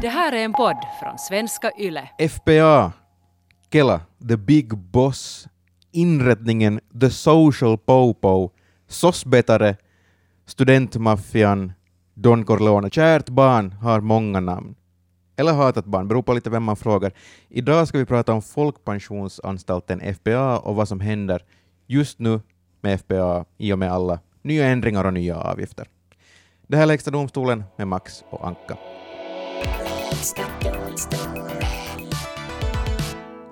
Det här är en podd från svenska YLE. FPA, Kela, The Big Boss, inrättningen The Social Popo, sossbetare, studentmaffian, Don Corleone. Kärt barn har många namn. Eller hatat barn, beror på lite vem man frågar. Idag ska vi prata om Folkpensionsanstalten FPA och vad som händer just nu med FPA i och med alla nya ändringar och nya avgifter. Det här är Lägsta domstolen med Max och Anka.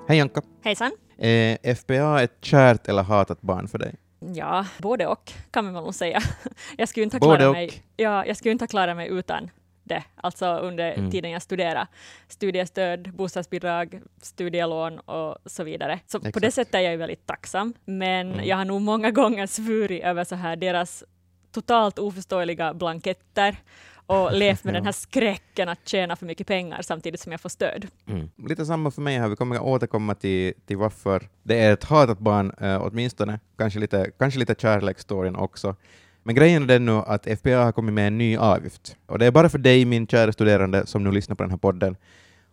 Hej Anka. Hejsan. Är FPA ett kärt eller hatat barn för dig? Ja, både och kan man nog säga. Jag skulle inte ha mig, ja, jag skulle inte ha klarat mig utan det, alltså under Mm. tiden jag studerade. Studiestöd, bostadsbidrag, studielån och så vidare. Så på det Exakt. sättet är jag väldigt tacksam. Men Mm. jag har nog många gånger svurit över så här deras totalt oförståeliga blanketter och levt med Ja. den här skräcken att tjäna för mycket pengar samtidigt som jag får stöd. Lite samma för mig här, vi kommer att återkomma till, till varför det är ett hatat barn eh, åtminstone, kanske lite, kanske lite kärleksstoryn också. Men grejen är den nu att FPA har kommit med en ny avgift. Och det är bara för dig, min kära studerande, som nu lyssnar på den här podden.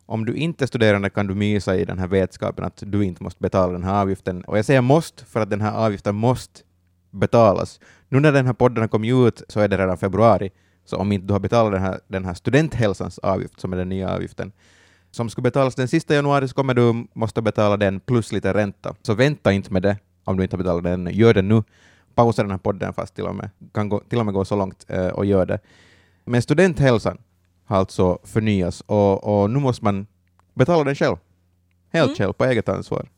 Om du inte är studerande kan du mysa i den här vetskapen att du inte måste betala den här avgiften. Och jag säger måste för att den här avgiften måste betalas. Nu när den här podden har kommit ut så är det redan februari, så om inte du har betalat den här, den här studenthälsans avgift, som är den nya avgiften, som ska betalas den sista januari så kommer du måste betala den plus lite ränta. Så vänta inte med det om du inte har betalat den. Gör det nu. Pausa den här podden fast till och med kan gå, till och med gå så långt eh, och gör det. Men studenthälsan har alltså förnyats och, och nu måste man betala den själv. Helt Mm. själv, på eget ansvar.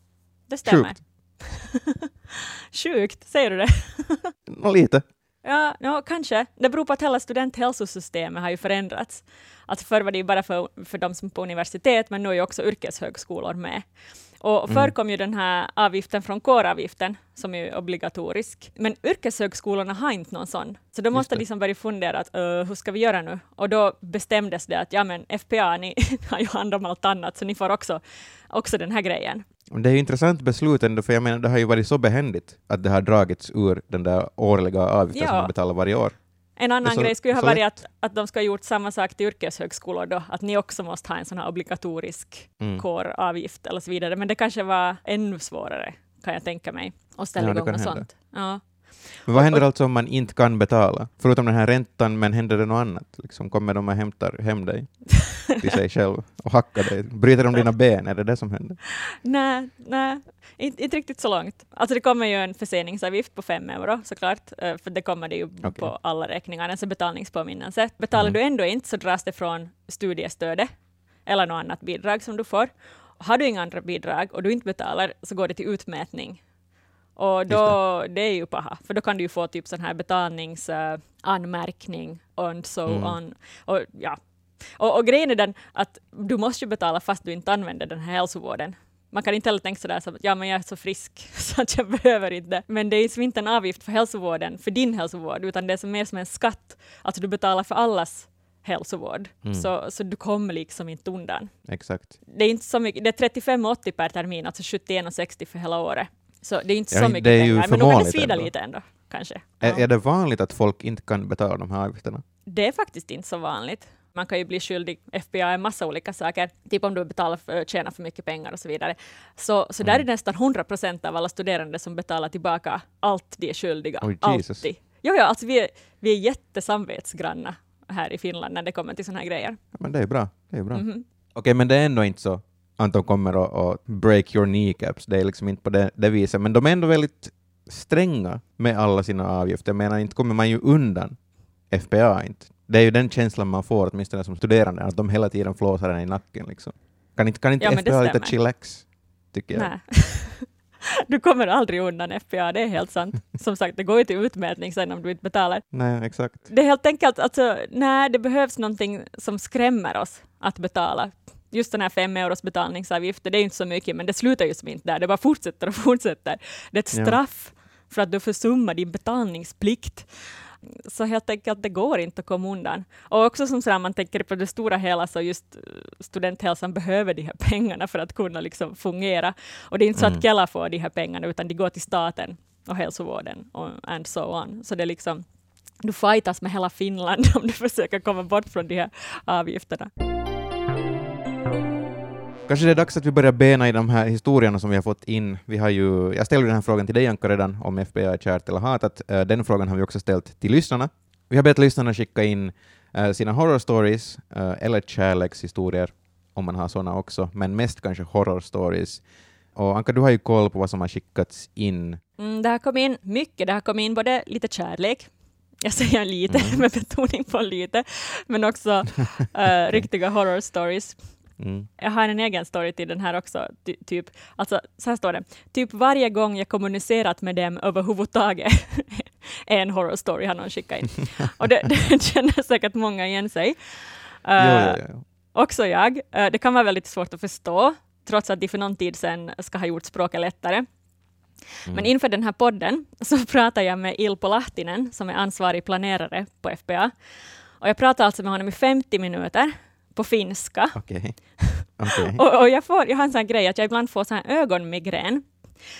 Det stämmer. Sjukt. Sjukt, säger du det? Nå, lite. Ja, no, kanske. Det beror på att hela studenthälsosystemet har ju förändrats. Alltså förr var det ju bara för, för de som på universitet, men nu är ju också yrkeshögskolor med. Och förr Mm. kom ju den här avgiften från kåravgiften, som är obligatorisk. Men yrkeshögskolorna har inte någon sån. Så då måste liksom börja fundera att "Ö, hur ska vi göra nu? Och då bestämdes det att ja men FPA, ni har ju hand om allt annat, så ni får också, också den här grejen. Det är ju intressant beslut ändå, för jag menar det har ju varit så behändigt att det har dragits ur den där årliga avgiften som Ja. man betalar varje år. En annan så- grej skulle ha varit att, att de ska ha gjort samma sak till yrkeshögskolor då, att ni också måste ha en sån här obligatorisk Mm. kåravgift eller så vidare. Men det kanske var ännu svårare, kan jag tänka mig, att ställa Ja, igång något sånt. Ja. Men vad händer alltså om man inte kan betala? Förutom den här räntan, men händer det något annat? Liksom, kommer de och hämtar hem dig till sig själv och hackar dig? Bryter de dina ben? Är det det som händer? Nej, nej, inte, inte riktigt så långt. Alltså det kommer ju en förseningsavgift på fem euro såklart, eh, för det kommer det ju Okej. på alla räkningar, alltså betalningspåminnelse. Betalar Mm. du ändå inte så dras det från studiestödet eller något annat bidrag som du får. Har du inga andra bidrag och du inte betalar så går det till utmätning. Och då, det. är ju paha, för då kan du ju få typ sån här betalningsanmärkning and so Mm. on. Och, ja. och, och grejen är den att du måste ju betala fast du inte använder den här hälsovården. Man kan inte heller tänka sådär som att ja, men jag är så frisk så att jag behöver inte. Men det är som inte en avgift för hälsovården, för din hälsovård, utan det är som mer som en skatt. Alltså du betalar för allas hälsovård. Mm. Så, så du kommer liksom inte undan. Exakt. Det är inte så mycket, det är 35,80 per termin, alltså 71,60 för hela året. Så det är inte så det mycket är ju pengar, men nog kan det svida ändå. lite ändå, kanske. Är, Ja. är det vanligt att folk inte kan betala de här avgifterna? Det är faktiskt inte så vanligt. Man kan ju bli skyldig FBA en massa olika saker, typ om du betalar för, tjänar för mycket pengar och så vidare. Så, så där är Mm. nästan 100 procent av alla studerande som betalar tillbaka allt de är skyldiga. Jesus. Alltid. Jo, ja, alltså vi är, vi är jättesamvetsgranna här i Finland när det kommer till såna här grejer. Ja, men det är bra. Det är bra. Mhm. Okej, men det är ändå inte så att de kommer och, och break your kneecaps. Det är liksom inte på det, det viset. Men de är ändå väldigt stränga med alla sina avgifter. Jag menar, inte kommer man ju undan FPA inte. Det är ju den känslan man får, åtminstone som studerande, att de hela tiden flåsar en i nacken. Liksom. Kan inte, kan inte Ja, FPA lite chillax? Tycker jag. Du kommer aldrig undan FBA, det är helt sant. Som sagt, det går ju till utmätning sen om du inte betalar. Nej, exakt. Det är helt enkelt, alltså, nej, det behövs någonting som skrämmer oss att betala. Just den här fem euros betalningsavgiften, det är inte så mycket, men det slutar ju som inte där. Det bara fortsätter och fortsätter. Det är ett straff för att du försummar din betalningsplikt. Så helt enkelt, det går inte att komma undan. Och också som sådär, man tänker på det stora hela, så just eh, studenthälsan behöver de här pengarna för att kunna liksom fungera. Och det är inte så Mm. att Kela får de här pengarna, utan de går till staten och hälsovården och and so on. Så det är liksom, du fightas med hela Finland om du försöker komma bort från de här avgifterna. Kanske det är dags att vi börjar bena i de här historierna som vi har fått in. Vi har ju, jag ställde den här frågan till dig Anka redan, om FBI är kärt eller hatat. Eh, Den frågan har vi också ställt till lyssnarna. Vi har bett lyssnarna skicka in eh, sina horror stories eh, eller kärlekshistorier, om man har sådana också, men mest kanske horror stories. Och Anka, du har ju koll på vad som har skickats in. Mm, det har kommit in mycket. Det har kommit in både lite kärlek, jag säger lite Mm. med betoning på lite, men också eh, riktiga horror stories. Mm. Jag har en egen story till den här också. Ty, typ, alltså, så här står det. Typ varje gång jag kommunicerat med dem överhuvudtaget är en horror story har någon skickat in. Och det, det känner säkert många igen sig. Jo, Eh, jo, jo. Också jag. Eh, det kan vara väldigt svårt att förstå, trots att de för någon tid sedan ska ha gjort språket lättare. Mm. Men inför den här podden så pratar jag med Ilpo Lahtinen, som är ansvarig planerare på FPA. Och jag pratar alltså med honom i 50 minuter på finska. Okej. Okej. Och, och jag, får, jag har en sån grej att jag ibland får sån ögonmigrän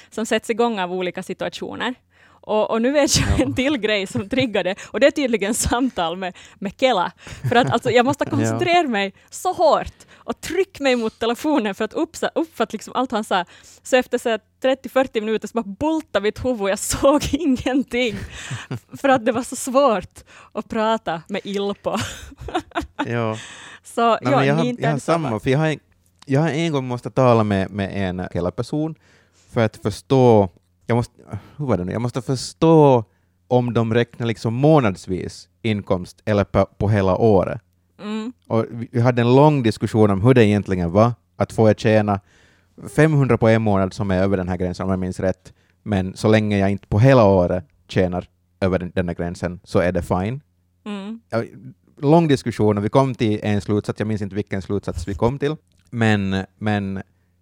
som sätts igång av olika situationer. Och, och nu vet jag en till grej som triggade, och det är tydligen samtal med, med Kela. För att alltså, jag måste koncentrera mig så hårt och trycka mig mot telefonen för att uppsa, uppfatta liksom allt han sa. Så efter så här 30-40 minuter så bara bultade mitt huvud och jag såg ingenting. för att det var så svårt att prata med Ilpo. Jo. Så Nej, ja, jag, har, inte jag har samma, för jag har, jag har en gång måste tala med, med en hela person för att förstå, jag måste, hur var det nu, jag måste förstå om de räknar liksom månadsvis inkomst eller på, på hela året. Mm. Och vi, vi hade en lång diskussion om hur det egentligen var, att få jag tjäna 500 på en månad som är över den här gränsen om jag minns rätt, men så länge jag inte på hela året tjänar över den, den här gränsen så är det fine Mm. Lång diskussion och vi kom till en slutsats, jag minns inte vilken slutsats vi kom till, men, men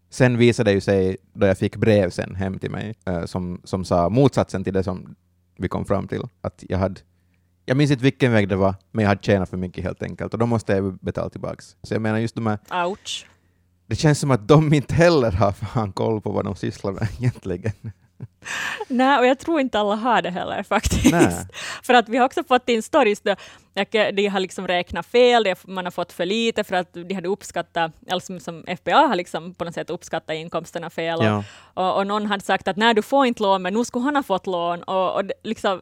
sen visade det ju sig, då jag fick brev sen hem till mig, eh, som, som sa motsatsen till det som vi kom fram till, att jag hade jag minns inte vilken väg det var, men jag hade tjänat för mycket helt enkelt, och då måste jag betala tillbaks. Så jag menar just de här, Ouch. det känns som att de inte heller har fan koll på vad de sysslar med egentligen. Nej, och jag tror inte alla har det heller faktiskt. Nej. För att vi har också fått in stories där de har liksom räknat fel, man har fått för lite för att de hade uppskattat, eller som, som FBA har liksom på något sätt uppskattat inkomsterna fel. Och, Ja. och, och någon hade sagt att nej, du får inte lån, men nu skulle han ha fått lån. Och, och liksom,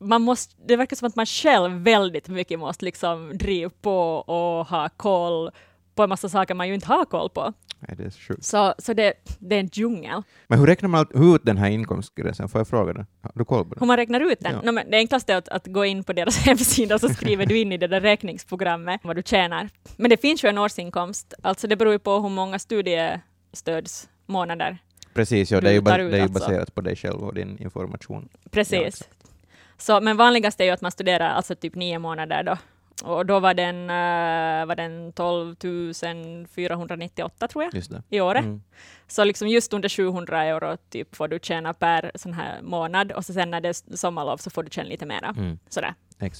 man måste, det verkar som att man själv väldigt mycket måste liksom driva på och ha koll på en massa saker man ju inte har koll på. Nej, det är sjukt. Så, så det, det är en djungel. Men hur räknar man ut den här inkomstgränsen? Får jag fråga det? Har du koll på det? Hur man räknar ut den? Ja. No, men det enklaste är att, att gå in på deras hemsida och så skriver du in i det där räkningsprogrammet vad du tjänar. Men det finns ju en årsinkomst, alltså det beror ju på hur många studiestödsmånader. Precis, ja, det är ju, ba- ut det är ju alltså. baserat på dig själv och din information. Precis. Ja, så, men vanligast är ju att man studerar alltså typ nio månader då. Och då var den, eh, var den 12 498 tror jag i året. Mm. Så liksom just under 700 euro typ får du tjäna per sån här månad och så sen när det är sommarlov så får du tjäna lite mera. Mm. Sådär.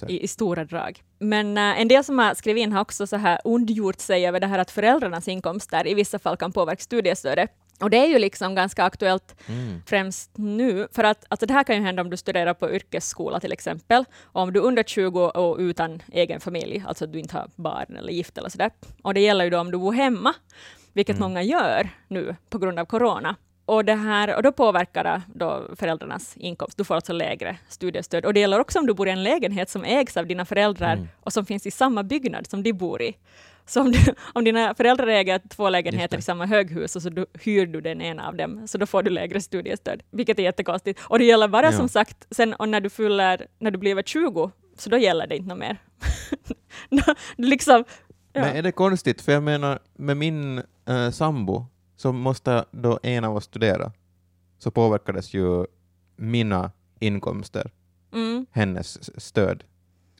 I, i stora drag. Men äh, en del som har skrivit in har också så här ondgjort sig över det här att föräldrarnas inkomster i vissa fall kan påverka studiestödet. Och det är ju liksom ganska aktuellt Mm. främst nu, för att alltså det här kan ju hända om du studerar på yrkesskola till exempel, och om du är under 20 och utan egen familj, alltså att du inte har barn eller gift eller sådär. Och det gäller ju då om du bor hemma, vilket Mm. många gör nu på grund av corona. Och, det här, och då påverkar det då föräldrarnas inkomst. Du får alltså lägre studiestöd. Och det gäller också om du bor i en lägenhet som ägs av dina föräldrar Mm. och som finns i samma byggnad som de bor i. Så om, du, om dina föräldrar äger två lägenheter i samma höghus och så du, hyr du den ena av dem, så då får du lägre studiestöd, vilket är jättekonstigt. Och det gäller bara Ja. som sagt, sen och när du fyller, när du blir över 20, så då gäller det inte något mer. Liksom, ja. Men är det konstigt, för jag menar, med min eh, sambo så måste då en av oss studera, så påverkades ju mina inkomster, mm. hennes stöd.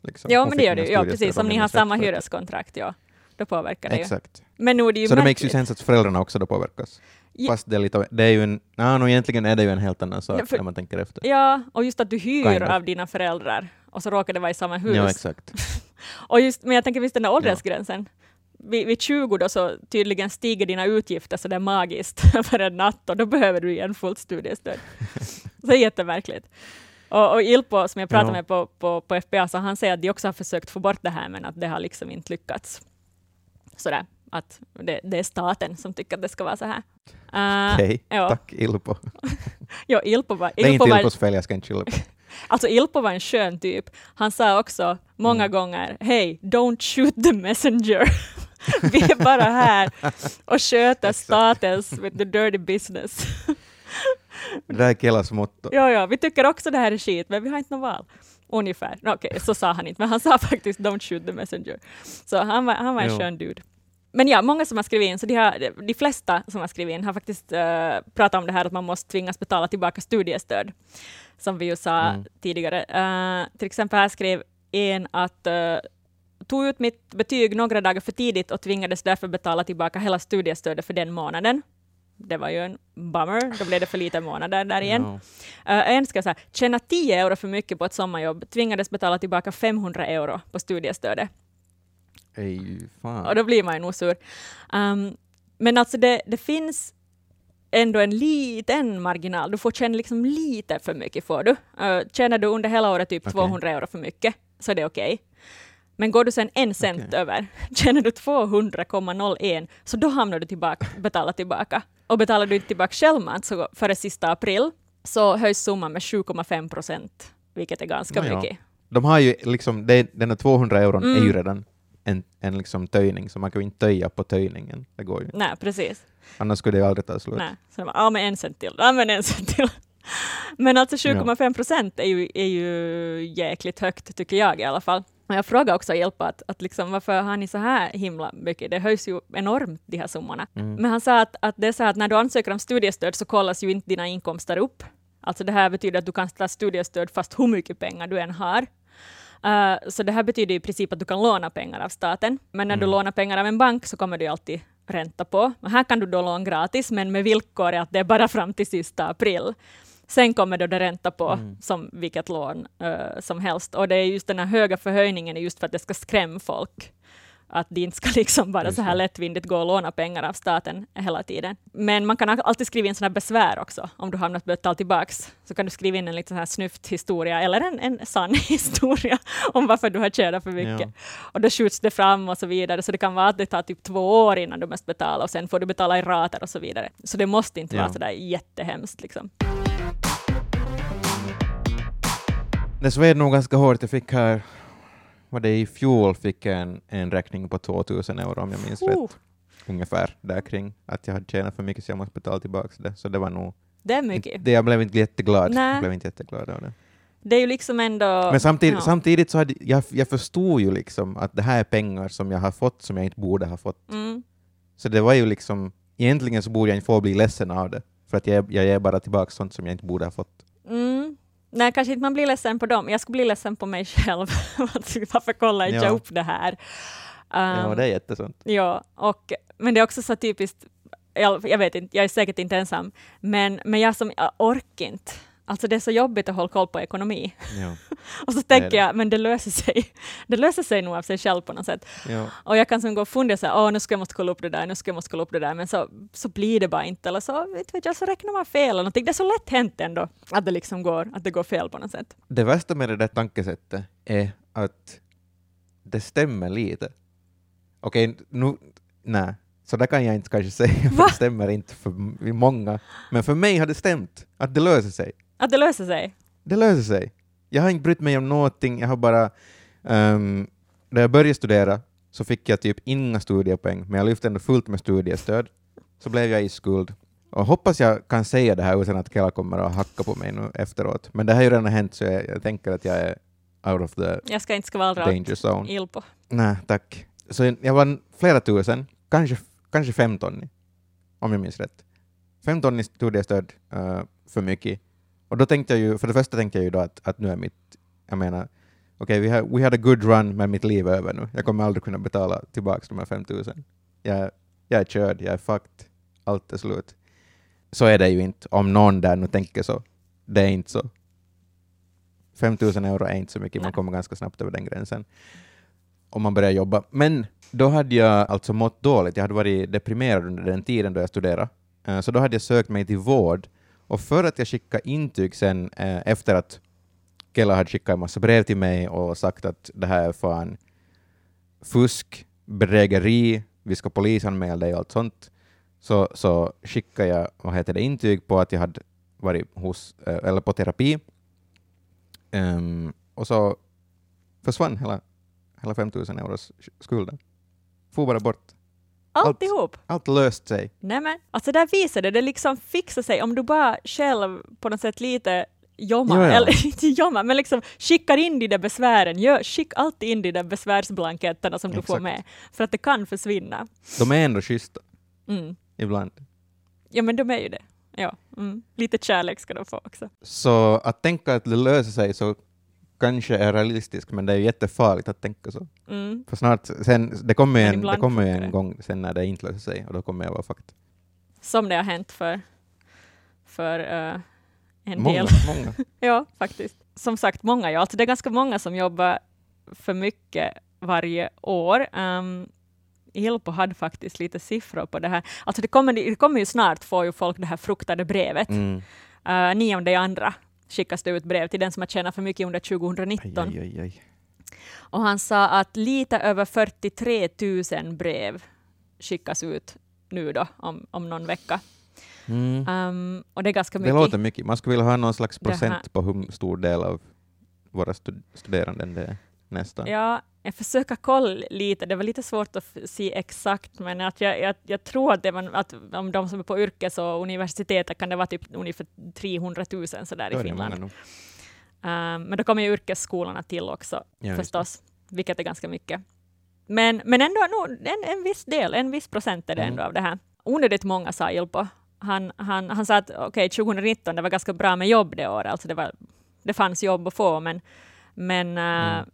Liksom. Ja, Hon men det gör det. Ja, precis. om ni har samma hyreskontrakt, ja, då påverkar det ju. Exakt. Men nu är det ju Så det makes ju märkligt. sense att föräldrarna också då påverkas. Ja. Fast det är lite, det är ju en, nej, no, egentligen är det ju en helt annan sak Ja, för- när man tänker efter. Ja, och just att du hyr Kind of. av dina föräldrar och så råkar det vara i samma hus. Ja, exakt. och just, men jag tänker visst den där åldersgränsen. Vid, vid 20 då så tydligen stiger dina utgifter så det är magiskt för en natt och då behöver du igen fullt studiestöd. så det är jättemärkligt. Och, och Ilpo som jag pratade Ja. med på, på, på FBA, så han säger att de också har försökt få bort det här men att det har liksom inte lyckats. Sådär. att det, det är staten som tycker att det ska vara så här. Uh, Okej, ja. tack Ilpo. Jo, Ilpo var, Det är inte Ilpo var, Ilpos fel, jag ska inte skylla på. alltså Ilpo var en skön typ. Han sa också många Mm. gånger, hej, don't shoot the messenger. Vi är bara här och sköter statens with the dirty business. Det där är Kelas motto. Ja, ja, vi tycker också det här är skit, men vi har inte något val. Ungefär. Okej, så sa han inte, men han sa faktiskt don't shoot the messenger. Så han var, han var en Jo. skön dude. Men ja, många som har skrivit in, så de, har, de flesta som har skrivit in har faktiskt uh, pratat om det här att man måste tvingas betala tillbaka studiestöd, som vi ju sa Mm. tidigare. Uh, till exempel här skrev en att uh, tog ut mitt betyg några dagar för tidigt och tvingades därför betala tillbaka hela studiestödet för den månaden. Det var ju en bummer, då blev det för lite månader där igen. Ja. Uh, en ska säga, tjäna 10 euro för mycket på ett sommarjobb, tvingades betala tillbaka 500 euro på studiestödet. Ej, fan. Och då blir man ju nog sur. Um, men alltså det, det finns ändå en liten marginal. Du får tjäna liksom lite för mycket får du. Uh, tjänar du under hela året typ Okej. 200 euro för mycket så är det okej. Men går du sen en cent Okej. över, tjänar du 200,01 så då hamnar du tillbaka, betala tillbaka. Och betalar du inte tillbaka självmant så före sista april så höjs summan med 7,5 procent, vilket är ganska Nåja. mycket. De har ju liksom, det, den där 200 euron är ju Mm. redan en, en liksom töjning, så man kan ju inte töja på töjningen. Det går ju. Nej, precis. Annars skulle det ju aldrig ta slut. Nej. Så de bara, ja men en cent till, ja men en cent till. Men alltså 7,5 procent är ju, är ju jäkligt högt, tycker jag i alla fall. Och jag frågar också Hjälpa att, att liksom, varför har ni så här himla mycket? Det höjs ju enormt, de här summorna. Mm. Men han sa att, att det är så här att när du ansöker om studiestöd så kollas ju inte dina inkomster upp. Alltså det här betyder att du kan ta studiestöd fast hur mycket pengar du än har. Uh, så det här betyder i princip att du kan låna pengar av staten. Men när du Mm. lånar pengar av en bank så kommer du alltid ränta på. Och här kan du då låna gratis, men med villkor att det är bara fram till sista april. Sen kommer då det ränta på Mm. som vilket lån eh, som helst. Och det är just den här höga förhöjningen är just för att det ska skrämma folk. Att de inte ska liksom bara så här det. lättvindigt gå och låna pengar av staten hela tiden. Men man kan al- alltid skriva in sådana besvär också. Om du har något att betala tillbaks så kan du skriva in en liten här snyft historia eller en, en sann historia om varför du har tjänat för mycket. Ja. Och då skjuts det fram och så vidare. Så det kan vara att det tar typ två år innan du måste betala och sen får du betala i rater och så vidare. Så det måste inte vara Ja. så där jättehemskt liksom. Det sved nog ganska hårt. Jag fick här, var det i fjol, fick jag en, en räkning på 2000 euro om jag minns Oh, rätt. Ungefär där kring. Att jag hade tjänat för mycket så jag måste betala tillbaka det. Så det var nog... det är mycket. Det, jag blev inte jätteglad. Nej. Jag blev inte jätteglad av det. Det är ju liksom ändå... Men samtidigt, ja. samtidigt så hade jag, jag förstod ju liksom att det här är pengar som jag har fått som jag inte borde ha fått. Mm. Så det var ju liksom, egentligen så borde jag inte få bli ledsen av det. För att jag, jag ger bara tillbaka sånt som jag inte borde ha fått. Mm. Nej, kanske inte man blir ledsen på dem. Jag skulle bli ledsen på mig själv. Varför kollar inte Ja. jag upp det här? ja, Um, det är jättesant. Ja, och, men det är också så typiskt, jag, jag vet inte, jag är säkert inte ensam, men, men jag som jag orkar inte. Alltså det är så jobbigt att hålla koll på ekonomi. Ja. Och så tänker det. jag, men det löser sig. Det löser sig nog av sig själv på något sätt. Ja. Och jag kan som gå och fundera så här, åh nu ska jag måste kolla upp det där, nu ska jag måste kolla upp det där, men så, så blir det bara inte, eller så vet vet jag, så räknar man fel eller någonting. Det är så lätt hänt ändå, att det liksom går, att det går fel på något sätt. Det värsta med det där tankesättet är att det stämmer lite. Okej, nu, nej, så där kan jag inte kanske säga, för Va? det stämmer inte för många. Men för mig har det stämt, att det löser sig. Att det löser sig. Det löser sig. Jag har inte brytt mig om någonting, jag har bara... Um, när jag började studera så fick jag typ inga studiepoäng, men jag lyfte ändå fullt med studiestöd. Så blev jag i skuld. Och hoppas jag kan säga det här utan att Kela kommer att hacka på mig nu efteråt. Men det har ju redan hänt så jag, jag tänker att jag är out of the Jag ska inte skvallra danger zone. Ilpo. Nej, tack. Så jag vann flera tusen, kanske, kanske 15 om jag minns rätt. 15 i studiestöd eh, för mycket. Och då tänkte jag ju, för det första tänkte jag ju då att, att nu är mitt, jag menar, okej, we, ha- we had a good run, men mitt liv är över nu. Jag kommer aldrig kunna betala tillbaka de här 5000. Jag, jag är körd, jag är fucked, allt är slut. Så är det ju inte, om någon där nu tänker så. Det är inte så. 5000 euro är inte så mycket, man kommer ganska snabbt över den gränsen om man börjar jobba. Men då hade jag alltså mått dåligt. Jag hade varit deprimerad under den tiden då jag studerade. Eh, Så då hade jag sökt mig till vård. Och för att jag skickade intyg sen eh, efter att Kela hade skickat en massa brev till mig och sagt att det här är fan fusk, bedrägeri, vi ska polisanmäla dig och allt sånt, så, så skickade jag vad heter det, intyg på att jag hade varit hos, eh, eller på terapi. Um, och så försvann hela, hela 5000 euros skulden. For bara bort. Allt. Alltihop. Allt löste sig. Nämen, alltså där visade det liksom fixa sig om du bara själv på något sätt lite jomma, Ja, ja. eller inte jomma, men liksom skickar in de där besvären, gör, skick alltid in de där besvärsblanketterna som du får Exakt. med, för att det kan försvinna. De är ändå schyssta Mm. ibland. Ja, men de är ju det. Ja, mm. lite kärlek ska de få också. Så att tänka att det löser sig så kanske är realistiskt, men det är jättefarligt att tänka så. Mm. För snart, sen, det kommer ju en, det kommer en det. gång sen när det inte löser sig, och då kommer jag vara fakt. Som det har hänt för, för eh, en Många, del. många. Ja, faktiskt. Som sagt, många. Ja. Alltså, det är ganska många som jobbar för mycket varje år. Um, Ilpo hade faktiskt lite siffror på det här. Alltså det kommer, det kommer ju snart få ju folk det här fruktade brevet. Mm. Uh, nionde i andra skickas det ut brev till den som har tjänat för mycket under Aj, 2019. aj, aj, aj. Och han sa att lite över 43 000 brev skickas ut nu då, om, om någon vecka. Mm. Um, och det är ganska Det mycket. låter mycket. Man skulle vilja ha någon slags Det procent på hur stor del av våra stud- studerande det är nästan. Ja, jag försöker kolla lite. Det var lite svårt att se exakt, men att jag, jag, jag tror att, det var, att om de som är på yrkes och universitetet kan det vara typ ungefär 300 000 sådär i Finland. Um, men då kommer ju yrkesskolorna till också Ja, förstås, vilket är ganska mycket. Men, men ändå en, en viss del, en viss procent är det Mm. ändå av det här. Onödigt många sa Ilpo. Han, han, han sa att okej, 2019, det var ganska bra med jobb det året, alltså det, var, det fanns jobb att få, men, men äh, Mm.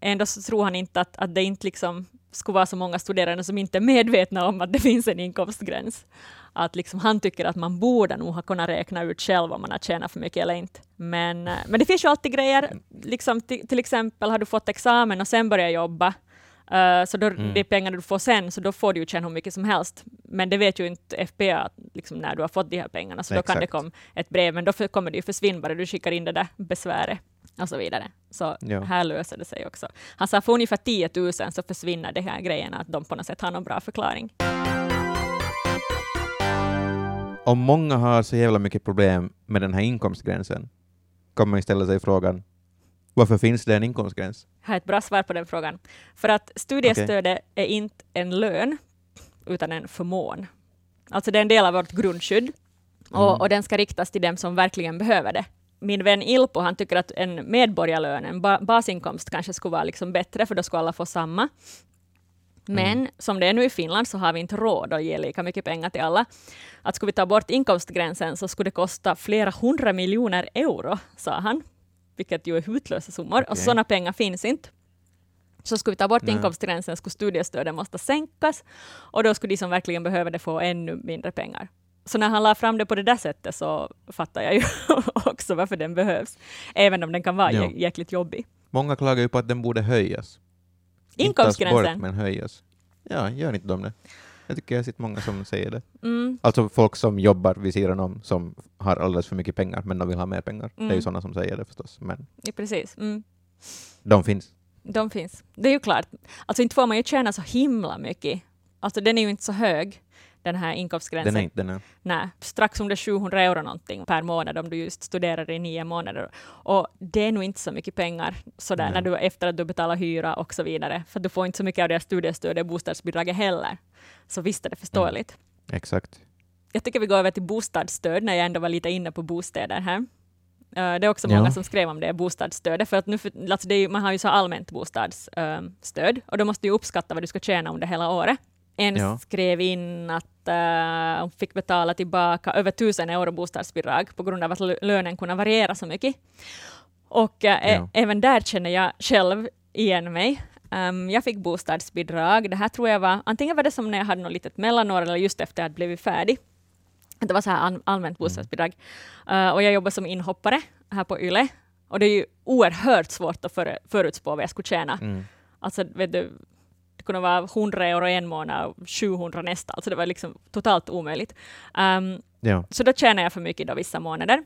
Ändå så tror han inte att, att det inte liksom skulle vara så många studerande som inte är medvetna om att det finns en inkomstgräns. Att liksom han tycker att man borde nog ha kunnat räkna ut själv om man har tjänat för mycket eller inte. Men, eh, men det finns ju alltid grejer, liksom, till, exempel har du fått examen och sen börjat jobba, eh, så då, Mm. det är pengar du får sen, så då får du ju tjäna hur mycket som helst. Men det vet ju inte FPA liksom, när du har fått de här pengarna, så då kan det Exakt. komma ett brev, men då kommer det ju försvinna bara du skickar in det där besväret och så vidare. Så Ja. här löser det sig också. Han sa för ungefär 10 000 så försvinner de här grejerna, att de på något sätt har någon bra förklaring. Om många har så jävla mycket problem med den här inkomstgränsen, kan man ställa sig frågan, varför finns det en inkomstgräns? Jag har ett bra svar på den frågan. För att studiestödet är inte en lön, utan en förmån. Alltså det är en del av vårt grundskydd, och, Mm. och den ska riktas till dem som verkligen behöver det. Min vän Ilpo, han tycker att en medborgarlön, en ba basinkomst, kanske skulle vara liksom bättre, för då skulle alla få samma. Men som det är nu i Finland så har vi inte råd att ge lika mycket pengar till alla. Att skulle vi ta bort inkomstgränsen så skulle det kosta flera hundra miljoner euro, sa han. Vilket ju är hutlösa summor. Och Okej. sådana pengar finns inte. Så skulle vi ta bort Nej. inkomstgränsen skulle studiestödet måste sänkas och då skulle de som verkligen behöver det få ännu mindre pengar. Så när han la fram det på det där sättet så fattar jag ju också varför den behövs. Även om den kan vara Ja. jä- jäkligt jobbig. Många klagar ju på att den borde höjas. Inte Inkomstgränsen. bort, men höjas. Ja, gör inte de det? Jag tycker jag har sett många som säger det. Mm, Alltså folk som jobbar vid sidan om, som har alldeles för mycket pengar, men de vill ha mer pengar. Det är ju Mm. sådana som säger det förstås, men ja, precis. Mm. de finns. De finns. Det är ju klart. Alltså inte får man ju tjäna så himla mycket. Alltså den är ju inte så hög, den här inkomstgränsen. Den är den är. Nej, strax under 700 euro någonting per månad om du just studerar i nio månader. Och det är nog inte så mycket pengar sådär Nej. när du, efter att du betalar hyra och så vidare. För du får inte så mycket av det studiestödet och bostadsbidraget heller. Så visst är det förståeligt. Exakt. Jag tycker vi går över till bostadsstöd när jag ändå var lite inne på bostäder här. Eh, det är också Ja. många som skrev om det, bostadsstödet, för att nu för, alltså det är, man har ju så allmänt bostadsstöd och då måste du uppskatta vad du ska tjäna under hela året. En Ja. skrev in att eh, hon fick betala tillbaka över 1000 euro bostadsbidrag på grund av att lö- lönen kunde variera så mycket. Och ä- Ja. även där känner jag själv igen mig. Um, jag fick bostadsbidrag. Det här tror jag var, antingen var det som när jag hade något litet mellanår eller just efter att jag blivit färdig. Det var så här all, allmänt bostadsbidrag. Uh, och jag jobbar som inhoppare här på YLE. Och det är ju oerhört svårt att för, förutspå vad jag skulle tjäna. Mm. Alltså, vet du, det kunde vara 100 euro en månad och 700 nästa. Alltså det var liksom totalt omöjligt. Um, Ja. så då tjänar jag för mycket då vissa månader.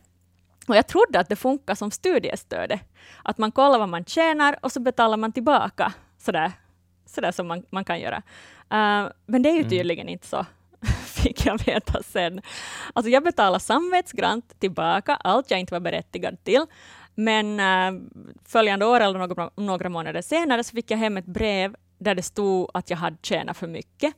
Och jag trodde att det funkar som studiestödet. Att man kollar vad man tjänar och så betalar man tillbaka sådär, sådär som man, man kan göra. Uh, men det är ju Mm. tydligen inte så, fick jag veta sen. Alltså jag betalade samvetsgrant tillbaka allt jag inte var berättigad till. Men uh, följande år eller några, några månader senare så fick jag hem ett brev där det stod att jag hade tjänat för mycket.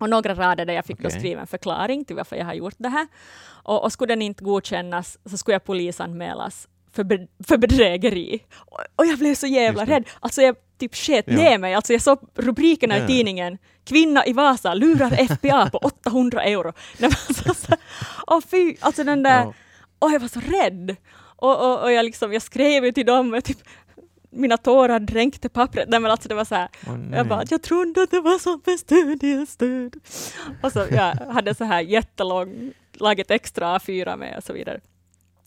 Och några rader där jag fick Okej. skriva en förklaring till varför jag har gjort det här. Och, och skulle den inte godkännas så skulle jag polisanmälas för, be, för bedrägeri. Och, och jag blev så jävla rädd. Alltså jag typ sket Ja. ner mig. Alltså jag såg rubrikerna Ja. i tidningen. Kvinna i Vasa lurar FPA på 800 euro. Nej, men alltså, så, åh fy, alltså den där, Ja. och jag var så rädd. Och, och, och jag, liksom, jag skrev ju till dem, och typ, mina tårar dränkte pappret. Nej men alltså det var så här, nej. jag bara, jag trodde att det var som med studiestöd. Och så jag hade så här jättelång, laget extra A4 med och så vidare.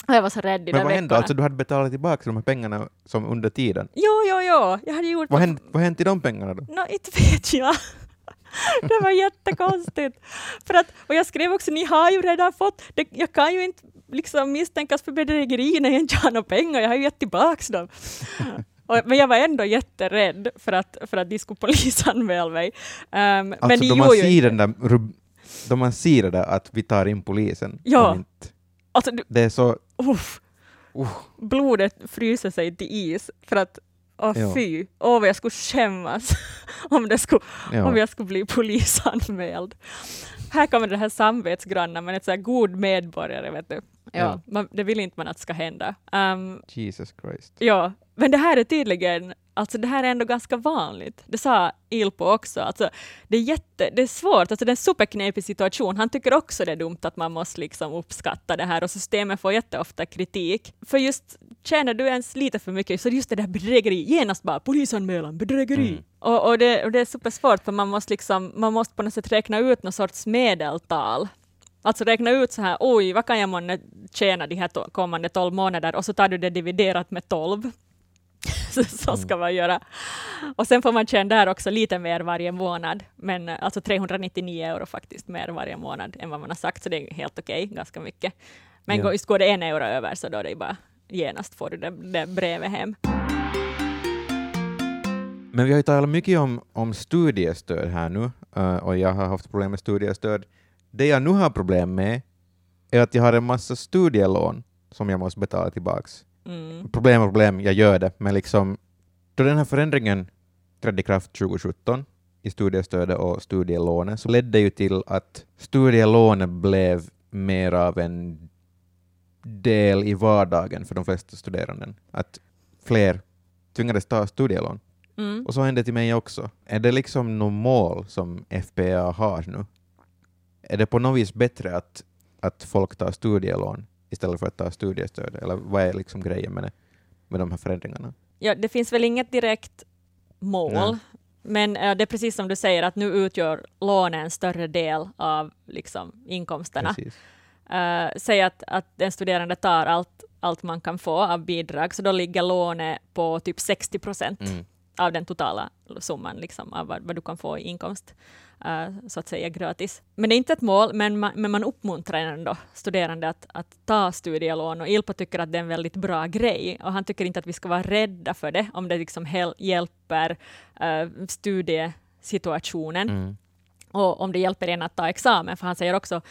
Och jag var så rädd i Men vad hände? veckorna. Alltså du hade betalat tillbaka de här pengarna som under tiden. Jo, jo, jo, jag hade gjort Vad hände, vad hände till de pengarna då? Nå, inte vet jag. Det var jättekonstigt. För att, och jag skrev också, ni har ju redan fått, det, jag kan ju inte liksom misstänkas för bedrägeri när jag inte har några pengar, jag har ju gett tillbaks dem. Och, men jag var ändå jätterädd för att, för att de skulle polisanmäla mig. Um, men Alltså de då man ser den där, då man ser det där att vi tar in polisen. Ja. Inte, Alltså, du, det är så... uff, Uh, blodet fryser sig till is för att Åh Ja. fy, åh vad jag skulle skämmas om, det skulle, ja. om jag skulle bli polisanmäld. Här kommer det här samvetsgrannar, men ett så här god medborgare, vet du. Ja, Ja. Man, det vill inte man att ska hända. Um, Jesus Christ. ja, men det här är tydligen, alltså det här är ändå ganska vanligt. Det sa Ilpo också, alltså det är jätte, det är svårt, alltså det är en superknepig situation. Han tycker också det är dumt att man måste liksom uppskatta det här och systemet får jätteofta kritik. För just tjänar du ens lite för mycket så just det där bedrägeri, genast bara polisanmälan, bedrägeri. Mm. Och, och, det, och det är supersvårt för man måste, liksom, man måste på något sätt räkna ut någon sorts medeltal. Alltså räkna ut så här, oj, vad kan jag månne tjäna de här to- kommande 12 månader och så tar du det dividerat med 12. så, ska man göra. Och sen får man tjäna där också lite mer varje månad, men eh, alltså 399 euro faktiskt mer varje månad än vad man har sagt, så det är helt okej, ganska mycket. Men Ja. går, just går det en euro över så då är det bara genast får du det, det brevet hem. Men vi har ju talat mycket om, om studiestöd här nu, eh, och jag har haft problem med studiestöd. Det jag nu har problem med är att jag har en massa studielån som jag måste betala tillbaks. Mm. Problem och problem, jag gör det, men liksom då den här förändringen trädde i kraft 2017 i studiestödet och studielånet så ledde ju till att studielånet blev mer av en del i vardagen för de flesta studerande. Att fler tvingades ta studielån. Mm. Och så hände till mig också. Är det liksom något mål som FPA har nu? Är det på något vis bättre att, att folk tar studielån istället för att ta studiestöd? Eller vad är liksom grejen med, det, med de här förändringarna? Ja, det finns väl inget direkt mål, Nej. men eh, det är precis som du säger att nu utgör lånen en större del av liksom, inkomsterna. Uh, säg att, att den studerande tar allt, allt man kan få av bidrag, så då ligger lånet på typ 60 procent Mm. Av den totala summan, liksom, av vad, vad du kan få i inkomst, eh, så att säga gratis. Men det är inte ett mål, men man, men man uppmuntrar ändå studerande att, att ta studielån, och Ilpo tycker att det är en väldigt bra grej, och han tycker inte att vi ska vara rädda för det, om det liksom hjälper uh, studiesituationen Mm. och om det hjälper en att ta examen, för han säger också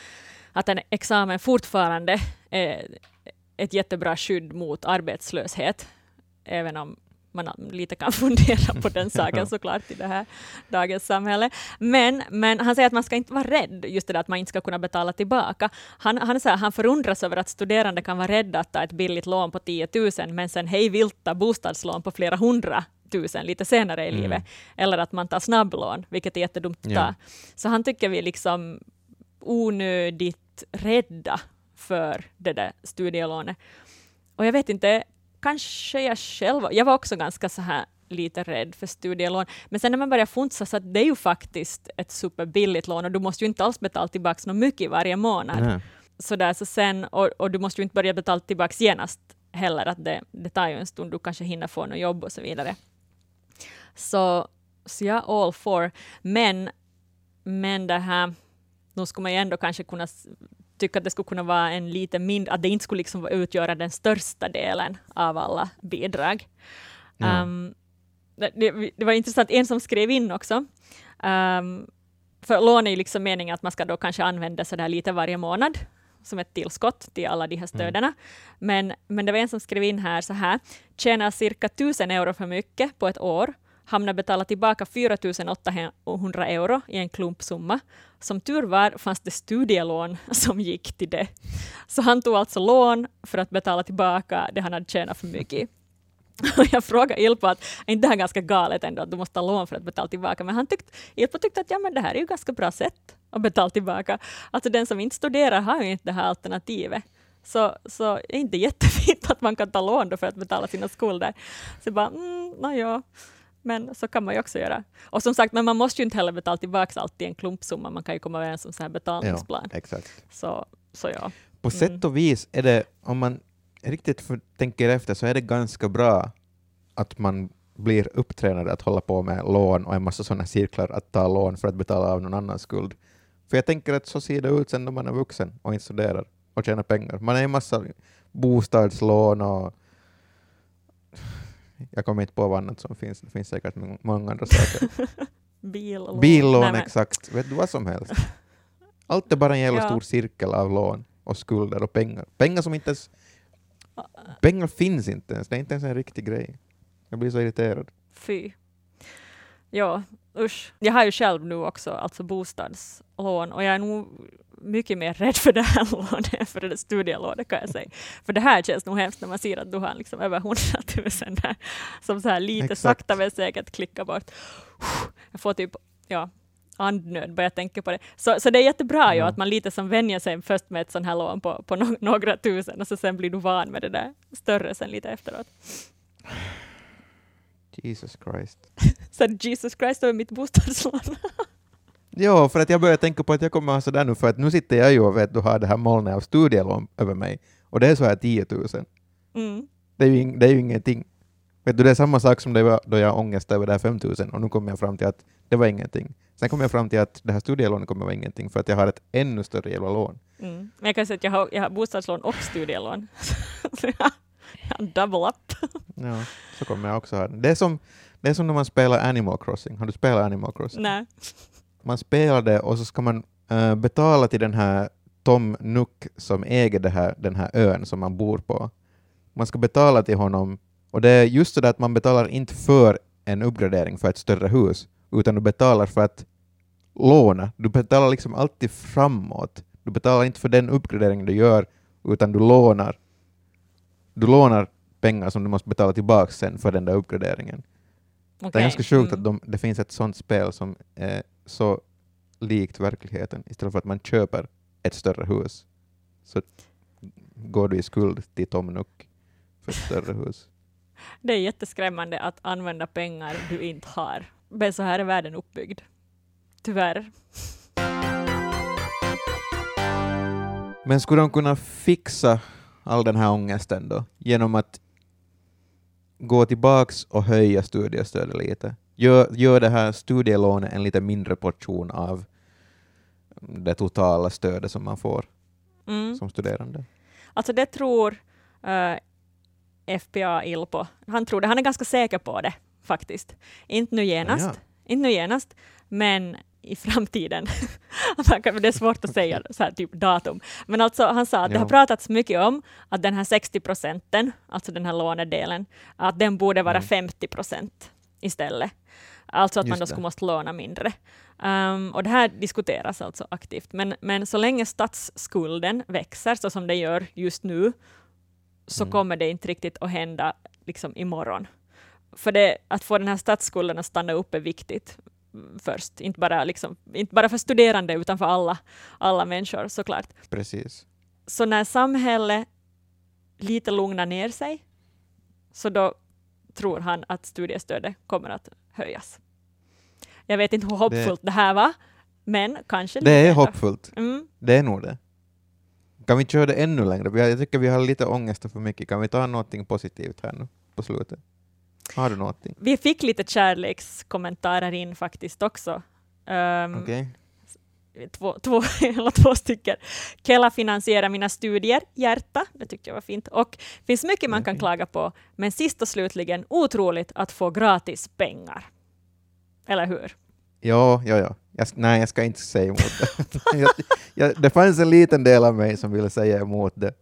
att en examen fortfarande är ett jättebra skydd mot arbetslöshet, även om man lite kan fundera på den saken Ja. såklart i det här dagens samhälle. Men, men han säger att man ska inte vara rädd, just det där att man inte ska kunna betala tillbaka. Han, han, säger, han förundras över att studerande kan vara rädda att ta ett billigt lån på 10 000, men sen hej vilta bostadslån på flera hundra tusen lite senare i Mm. livet. Eller att man tar snabblån, vilket är jättedumt att Ja. ta. Så han tycker vi är liksom onödigt rädda för det där studielånet. Och jag vet inte, kanske jag själv jag var också ganska så här lite rädd för studielån. Men sen när man börjar funsa så att det är ju faktiskt ett superbilligt lån och du måste ju inte alls betala tillbaka något mycket varje månad. Så där, så sen, och, och du måste ju inte börja betala tillbaka genast heller, att det, det tar ju en stund, du kanske hinner få något jobb och så vidare. Så, så jag är all for. Men, men det här, nu skulle man ju ändå kanske kunna tycka att det skulle kunna vara en lite mindre, att det inte skulle liksom utgöra den största delen av alla bidrag. Ja. Um, det, det, var intressant, en som skrev in också, um, för lån är ju liksom meningen att man ska då kanske använda så där lite varje månad som ett tillskott till alla de här stöderna. Mm. Men, men det var en som skrev in här så här, tjänar cirka 1000 euro för mycket på ett år, hamnade betala tillbaka 4 800 euro i en klumpsumma. Som tur var fanns det studielån som gick till det. Så han tog alltså lån för att betala tillbaka det han hade tjänat för mycket. Och jag frågade Ilpo att är inte det här ganska galet ändå att du måste ta lån för att betala tillbaka? Men han tyckte, Ilpo tyckte att ja, men det här är ju ganska bra sätt att betala tillbaka. Alltså den som inte studerar har ju inte det här alternativet. Så, så är det inte jättefint att man kan ta lån då för att betala sina skulder. Så jag bara, mm, no, ja. Men så kan man ju också göra. Och som sagt, men man måste ju inte heller betala tillbaka allt i en klumpsumma. Man kan ju komma överens om så här betalningsplan. Ja, exakt. Så, så ja. På mm. sätt och vis är det, om man riktigt för, tänker efter, så är det ganska bra att man blir upptränad att hålla på med lån och en massa sådana cirklar att ta lån för att betala av någon annans skuld. För jag tänker att så ser det ut sen när man är vuxen och inte studerar och tjänar pengar. Man är en massa bostadslån och jag kommer inte på vad annat som finns. Det finns säkert många andra saker. Billån. Billån, exakt. Vet du vad som helst. Allt är bara en jävla ja. stor cirkel av lån och skulder och pengar. Pengar som inte ens... Pengar finns inte ens. Det är inte ens en riktig grej. Jag blir så irriterad. Fy. Ja, usch. Jag har ju själv nu också alltså bostadslån och jag är nog mycket mer rädd för det här lånet än för det studielånet kan jag säga. För det här känns nog hemskt när man ser att du har liksom över hundratusen där som så här lite Exakt. sakta men säkert klickar bort. Jag får typ ja, andnöd bara jag tänker på det. Så, så det är jättebra ja. ju att man lite som vänjer sig först med ett sånt här lån på, på no några tusen och så sen blir du van med det där större sen lite efteråt. Jesus Christ. så Jesus Christ över mitt bostadslån. Ja, för att jag börjar tänka på att jag kommer ha sådär nu, för att nu sitter jag ju och vet du har det här molnet av studielån över mig, och det är så här 10 000. Mm. Det, är ju, det är ju ingenting. Vet du, det är samma sak som det var då jag ångest över det här 5 000, och nu kommer jag fram till att det var ingenting. Sen kommer jag fram till att det här studielånet kommer vara ingenting, för att jag har ett ännu större jävla lån. Mm. Men jag kan säga att jag har, jag har bostadslån och studielån. jag har double up. ja, så kommer jag också ha det. Det är som, det är som när man spelar Animal Crossing. Har du spelat Animal Crossing? Nej man spelar det och så ska man uh, betala till den här Tom Nook som äger det här, den här ön som man bor på. Man ska betala till honom och det är just så att man betalar inte för en uppgradering för ett större hus, utan du betalar för att låna. Du betalar liksom alltid framåt. Du betalar inte för den uppgradering du gör, utan du lånar. Du lånar pengar som du måste betala tillbaka sen för den där uppgraderingen. Okay. Det är ganska sjukt mm. att de, det finns ett sånt spel som är så likt verkligheten. Istället för att man köper ett större hus så går du i skuld till Tom Nook för ett större hus. Det är jätteskrämmande att använda pengar du inte har. Men så här är världen uppbyggd. Tyvärr. Men skulle de kunna fixa all den här ångesten då genom att gå tillbaks och höja studiestödet lite? Gör, gör det här studielånet en lite mindre portion av det totala stödet som man får mm. som studerande? Alltså det tror uh, eh, FPA Ilpo. Han tror det. Han är ganska säker på det faktiskt. Inte nu genast, ja. inte nu genast men i framtiden. det är svårt att säga så här, typ datum. Men alltså, han sa att ja. det har pratats mycket om att den här 60 procenten, alltså den här lånedelen, att den borde vara mm. 50 procent istället. Alltså att Just man då skulle måste låna mindre. Um, och det här diskuteras alltså aktivt. Men, men så länge statsskulden växer så som det gör just nu, så mm. kommer det inte riktigt att hända liksom imorgon. För det, att få den här statsskulden att stanna upp är viktigt först. Inte bara, liksom, inte bara för studerande, utan för alla, alla människor såklart. Precis. Så när samhället lite lugnar ner sig, så då tror han att studiestödet kommer att höjas. Jag vet inte hur hoppfullt det, det här var, men kanske Det är hoppfullt. Mm. Det är nog det. Kan vi köra det ännu längre? Jag tycker vi har lite ångest för mycket. Kan vi ta någonting positivt här nu på slutet? Har du någonting? Vi fick lite kärlekskommentarer in faktiskt också. Um, okay. Två, två, eller två stycken. Kela finansierar mina studier, hjärta, det tyckte jag var fint. Och det finns mycket man kan klaga på, men sist och slutligen otroligt att få gratis pengar. Eller hur? Ja, ja, ja. Jag, nej, jag ska inte säga emot det. jag, jag, det fanns en liten del av mig som ville säga emot det,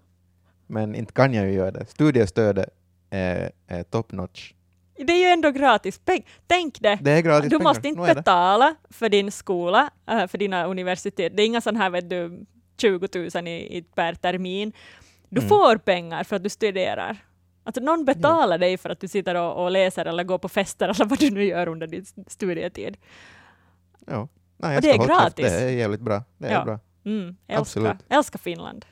men inte kan jag ju göra det. Studiestödet är, är top notch. Det är ju ändå gratis pengar. Tänk det! Det är gratis du pengar. måste inte betala för din skola, äh, för dina universitet. Det är inga sån här vet du, 20 000 i, i, per termin. Du Mm. får pengar för att du studerar. Alltså någon betalar dig för att du sitter och, och läser eller går på fester eller vad du nu gör under din studietid. Ja. Nej, Och det är gratis. Det är jävligt bra. Det är Ja. bra. Mm, älskar, Absolut. älskar Finland.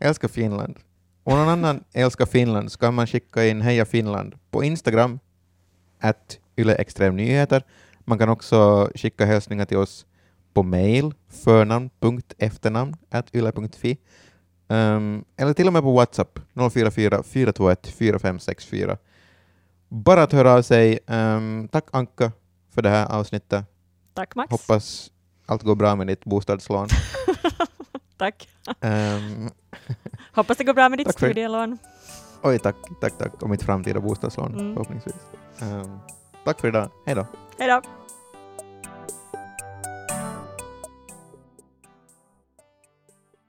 Älskar Finland. Om någon annan älskar Finland så kan man skicka in Heja Finland på Instagram, att Yle Extrem Nyheter. Man kan också skicka hälsningar till oss på mail, förnamn.efternamn, at yle.fi. Um, eller till och med på WhatsApp, 044 421 4564. Bara att höra av sig. Um, tack Anka för det här avsnittet. Tack Max. Hoppas allt går bra med ditt bostadslån. Tack. Um, Hoppas det går bra med ditt Tack studielån. Oj, tack, tack, tack. Och mitt framtida bostadslån Mm. förhoppningsvis. Ehm, tack för idag. Hej då. Hej då.